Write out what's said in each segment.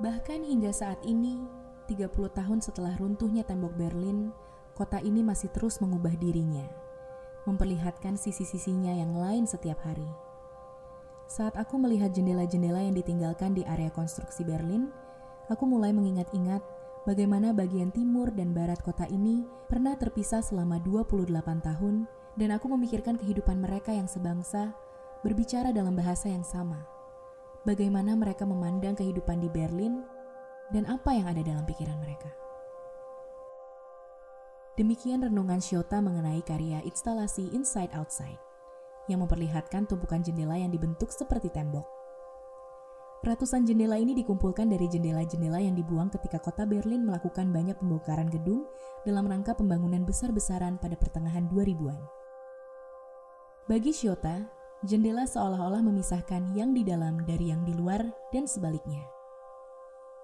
Bahkan hingga saat ini, 30 tahun setelah runtuhnya tembok Berlin, kota ini masih terus mengubah dirinya, memperlihatkan sisi-sisinya yang lain setiap hari. Saat aku melihat jendela-jendela yang ditinggalkan di area konstruksi Berlin, aku mulai mengingat-ingat bagaimana bagian timur dan barat kota ini pernah terpisah selama 28 tahun dan aku memikirkan kehidupan mereka yang sebangsa berbicara dalam bahasa yang sama bagaimana mereka memandang kehidupan di Berlin dan apa yang ada dalam pikiran mereka. Demikian renungan Shota mengenai karya instalasi Inside Outside yang memperlihatkan tumpukan jendela yang dibentuk seperti tembok. Ratusan jendela ini dikumpulkan dari jendela-jendela yang dibuang ketika kota Berlin melakukan banyak pembongkaran gedung dalam rangka pembangunan besar-besaran pada pertengahan 2000-an. Bagi Shota, Jendela seolah-olah memisahkan yang di dalam dari yang di luar dan sebaliknya.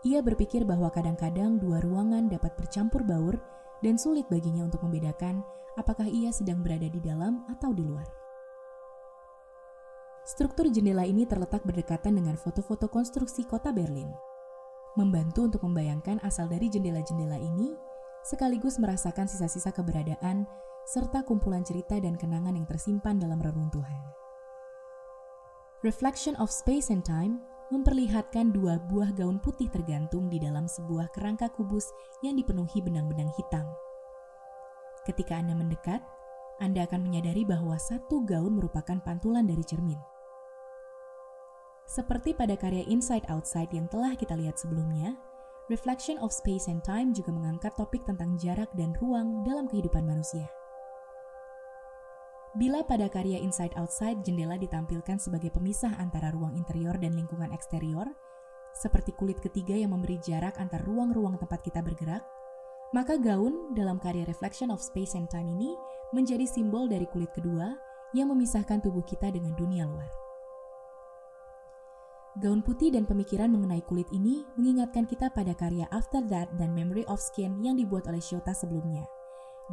Ia berpikir bahwa kadang-kadang dua ruangan dapat bercampur baur dan sulit baginya untuk membedakan apakah ia sedang berada di dalam atau di luar. Struktur jendela ini terletak berdekatan dengan foto-foto konstruksi kota Berlin. Membantu untuk membayangkan asal dari jendela-jendela ini, sekaligus merasakan sisa-sisa keberadaan serta kumpulan cerita dan kenangan yang tersimpan dalam reruntuhan. Reflection of Space and Time memperlihatkan dua buah gaun putih tergantung di dalam sebuah kerangka kubus yang dipenuhi benang-benang hitam. Ketika Anda mendekat, Anda akan menyadari bahwa satu gaun merupakan pantulan dari cermin. Seperti pada karya Inside Outside yang telah kita lihat sebelumnya, Reflection of Space and Time juga mengangkat topik tentang jarak dan ruang dalam kehidupan manusia. Bila pada karya Inside Outside jendela ditampilkan sebagai pemisah antara ruang interior dan lingkungan eksterior, seperti kulit ketiga yang memberi jarak antar ruang-ruang tempat kita bergerak, maka gaun dalam karya Reflection of Space and Time ini menjadi simbol dari kulit kedua yang memisahkan tubuh kita dengan dunia luar. Gaun putih dan pemikiran mengenai kulit ini mengingatkan kita pada karya After That dan Memory of Skin yang dibuat oleh Shota sebelumnya –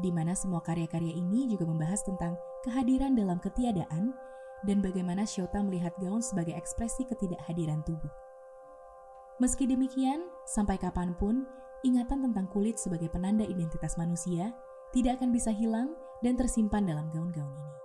di mana semua karya-karya ini juga membahas tentang kehadiran dalam ketiadaan dan bagaimana Shota melihat gaun sebagai ekspresi ketidakhadiran tubuh. Meski demikian, sampai kapan pun, ingatan tentang kulit sebagai penanda identitas manusia tidak akan bisa hilang dan tersimpan dalam gaun-gaun ini.